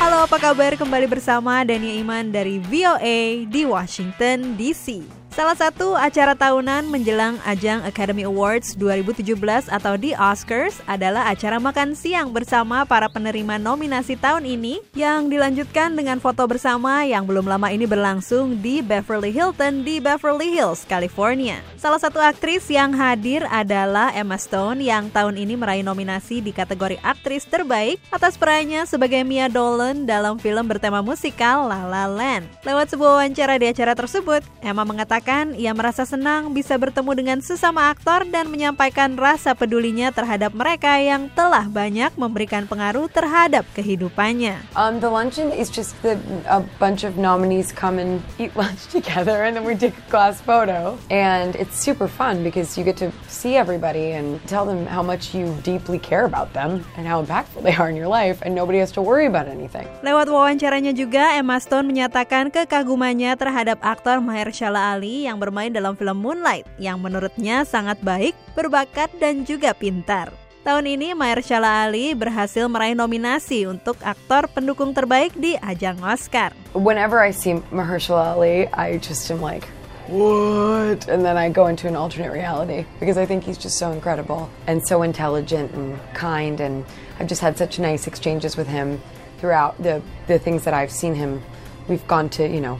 Halo, apa kabar? Kembali bersama Dania Iman dari VOA di Washington DC. Salah satu acara tahunan menjelang ajang Academy Awards 2017 atau di Oscars adalah acara makan siang bersama para penerima nominasi tahun ini yang dilanjutkan dengan foto bersama yang belum lama ini berlangsung di Beverly Hilton di Beverly Hills, California. Salah satu aktris yang hadir adalah Emma Stone yang tahun ini meraih nominasi di kategori aktris terbaik atas perannya sebagai Mia Dolan dalam film bertema musikal La La Land. Lewat sebuah wawancara di acara tersebut, Emma mengatakan ia merasa senang bisa bertemu dengan sesama aktor dan menyampaikan rasa pedulinya terhadap mereka yang telah banyak memberikan pengaruh terhadap kehidupannya. Um, the luncheon is just that a bunch of nominees come and eat lunch together, and then we take a class photo. And it's super fun because you get to see everybody and tell them how much you deeply care about them and how impactful they are in your life, and nobody has to worry about anything. Lewat wawancaranya juga, Emma Stone menyatakan kekagumannya terhadap aktor Mahershala Ali yang bermain dalam film Moonlight, yang menurutnya sangat baik, berbakat, dan juga pintar. Tahun ini Mahershala Ali berhasil meraih nominasi untuk aktor pendukung terbaik di ajang Oscar. Whenever I see Mahershala Ali, I just am like, what? And then I go into an alternate reality because I think he's just so incredible and so intelligent and kind. And I've just had such nice exchanges with him throughout the, the things that I've seen him. We've gone to, you know,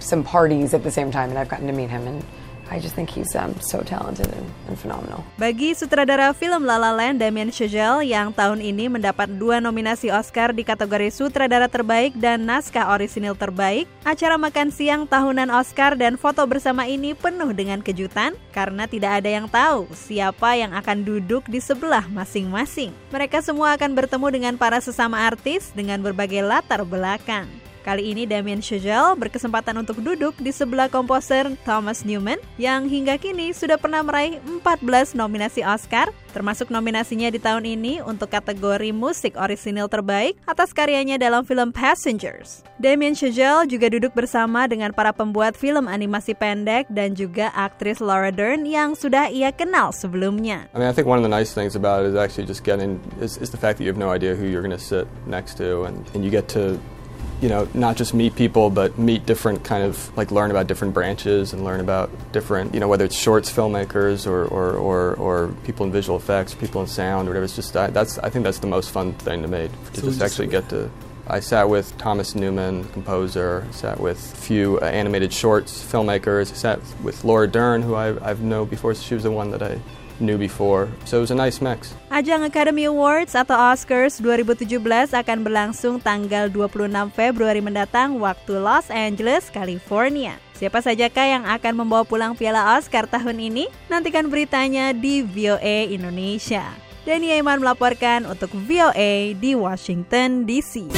some parties at the same time and I've gotten to meet him. And I just think he's um, so talented and, and phenomenal. Bagi sutradara film La La Land Damien Chazelle yang tahun ini mendapat dua nominasi Oscar di kategori sutradara terbaik dan naskah orisinil terbaik, acara makan siang tahunan Oscar dan foto bersama ini penuh dengan kejutan karena tidak ada yang tahu siapa yang akan duduk di sebelah masing-masing. Mereka semua akan bertemu dengan para sesama artis dengan berbagai latar belakang. Kali ini Damien Chazelle berkesempatan untuk duduk di sebelah komposer Thomas Newman yang hingga kini sudah pernah meraih 14 nominasi Oscar, termasuk nominasinya di tahun ini untuk kategori musik orisinil terbaik atas karyanya dalam film Passengers. Damien Chazelle juga duduk bersama dengan para pembuat film animasi pendek dan juga aktris Laura Dern yang sudah ia kenal sebelumnya. I mean, I think one of the nice things about it is actually just getting is, is the fact that you have no idea who you're going to sit next to, and, and you get to, you know, not just meet people, but meet different kind of like learn about different branches and learn about different, you know, whether it's shorts filmmakers or or, or, or people in visual effects, people in sound, or whatever. It's just I, that's I think that's the most fun thing to make to So just just- actually get to. I sat with Thomas Newman, composer. Sat with a few uh, animated shorts filmmakers. Sat with Laura Dern, who I I've known before. She was the one that I knew before. So it was a nice mix. Ajang Academy Awards atau Oscars 2017 akan berlangsung tanggal 26 Februari mendatang waktu Los Angeles, California. Siapa sajakah yang akan membawa pulang piala Oscar tahun ini? Nantikan beritanya di VOA Indonesia. Dania Iman melaporkan untuk VOA di Washington DC.